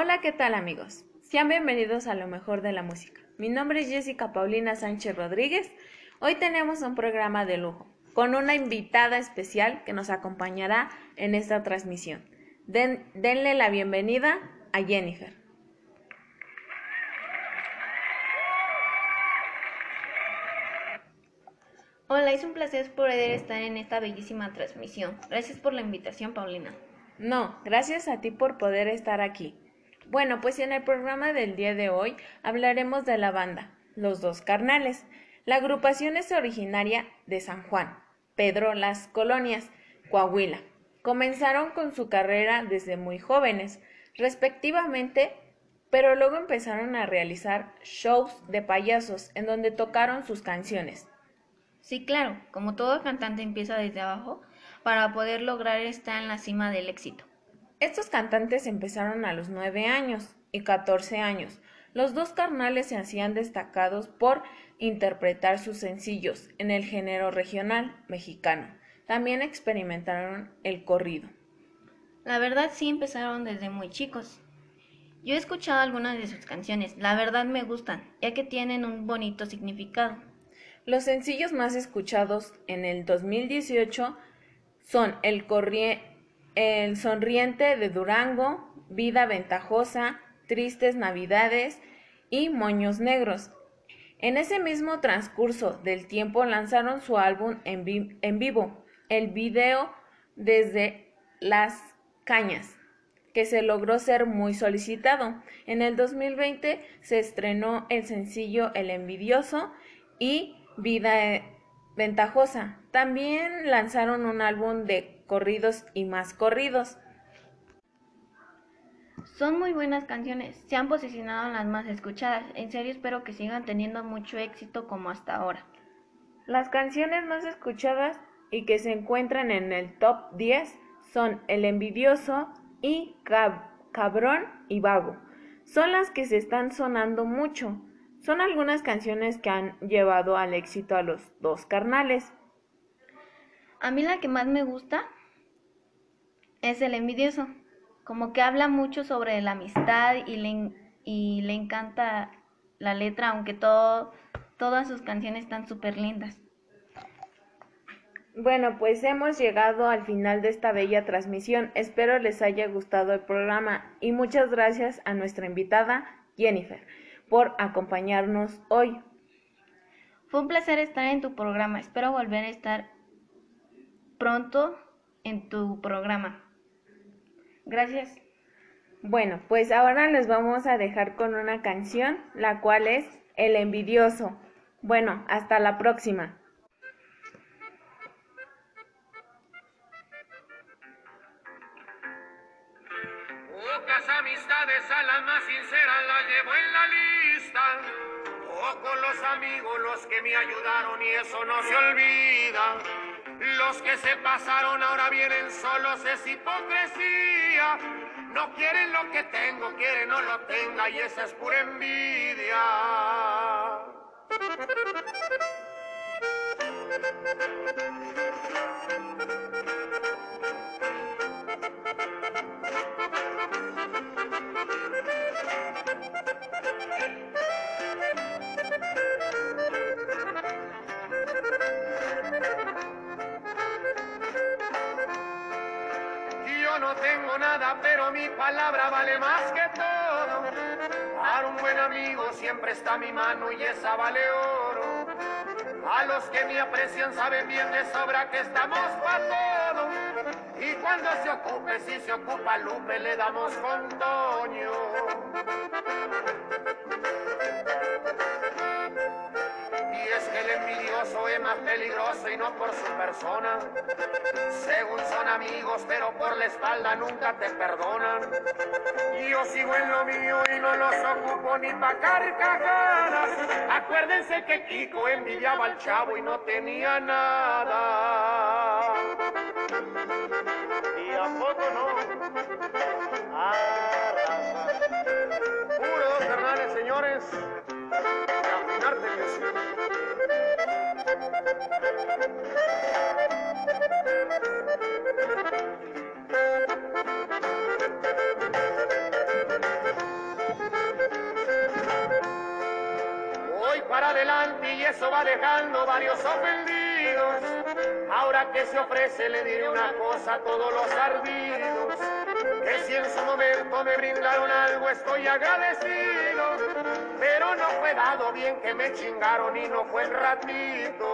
Hola, ¿qué tal amigos? Sean bienvenidos a lo mejor de la música. Mi nombre es Jessica Paulina Sánchez Rodríguez. Hoy tenemos un programa de lujo con una invitada especial que nos acompañará en esta transmisión. denle la bienvenida a Jennifer. Hola, es un placer poder estar en esta bellísima transmisión. Gracias por la invitación, Paulina. No, gracias a ti por poder estar aquí. Bueno, pues en el programa del día de hoy hablaremos de la banda, Los Dos Carnales. La agrupación es originaria de San Juan, Pedro Las Colonias, Coahuila. Comenzaron con su carrera desde muy jóvenes, respectivamente, pero luego empezaron a realizar shows de payasos en donde tocaron sus canciones. Sí, claro, como todo cantante empieza desde abajo para poder lograr estar en la cima del éxito. Estos cantantes empezaron a los 9 años y 14 años. Los dos carnales se hacían destacados por interpretar sus sencillos en el género regional mexicano. También experimentaron el corrido. La verdad sí empezaron desde muy chicos. Yo he escuchado algunas de sus canciones, la verdad me gustan, ya que tienen un bonito significado. Los sencillos más escuchados en el 2018 son El, el Sonriente de Durango, Vida Ventajosa, Tristes Navidades y Moños Negros. En ese mismo transcurso del tiempo lanzaron su álbum en, vivo, el video desde Las Cañas, que se logró ser muy solicitado. En el 2020 se estrenó el sencillo El Envidioso y Vida eh, Ventajosa. También lanzaron un álbum de corridos y más corridos. Son muy buenas canciones, se han posicionado en las más escuchadas. En serio espero que sigan teniendo mucho éxito como hasta ahora. Las canciones más escuchadas y que se encuentran en el top 10 son El envidioso y Cabrón y Vago. Son las que se están sonando mucho. Son algunas canciones que han llevado al éxito a los dos carnales. A mí la que más me gusta es El envidioso, como que habla mucho sobre la amistad y le, y le encanta la letra, aunque todo, todas sus canciones están súper lindas. Bueno, pues hemos llegado al final de esta bella transmisión. Espero les haya gustado el programa y muchas gracias a nuestra invitada Jennifer por acompañarnos hoy. Fue un placer estar en tu programa. Espero volver a estar pronto en tu programa. Gracias. Bueno, pues ahora les vamos a dejar con una canción, la cual es El envidioso. Bueno, hasta la próxima. Pocas amistades a las más sinceras las llevo en la lista. Pocos los amigos los que me ayudaron y eso no se olvida. Los que se pasaron ahora vienen solos, es hipocresía. No quieren lo que tengo, quieren no lo tenga y esa es pura envidia. No tengo nada, pero mi palabra vale más que todo. Para un buen amigo siempre está mi mano y esa vale oro. A los que me aprecian saben bien de sobra que estamos para todo. Y cuando se ocupe, si se ocupa Lupe, le damos con Toño. El envidioso es más peligroso y no por su persona. Según son amigos, pero por la espalda nunca te perdonan. Yo sigo en lo mío y no los ocupo ni pa' carcajadas. Acuérdense que Kiko envidiaba al chavo y no tenía nada. Y a poco no. Ah, Puro dos hermanos, señores. Voy para adelante y eso va dejando varios ofendidos. Ahora que se ofrece le diré una cosa a todos los ardidos que si en su momento me brindaron algo estoy agradecido, pero no fue dado bien que me chingaron y no fue el ratito.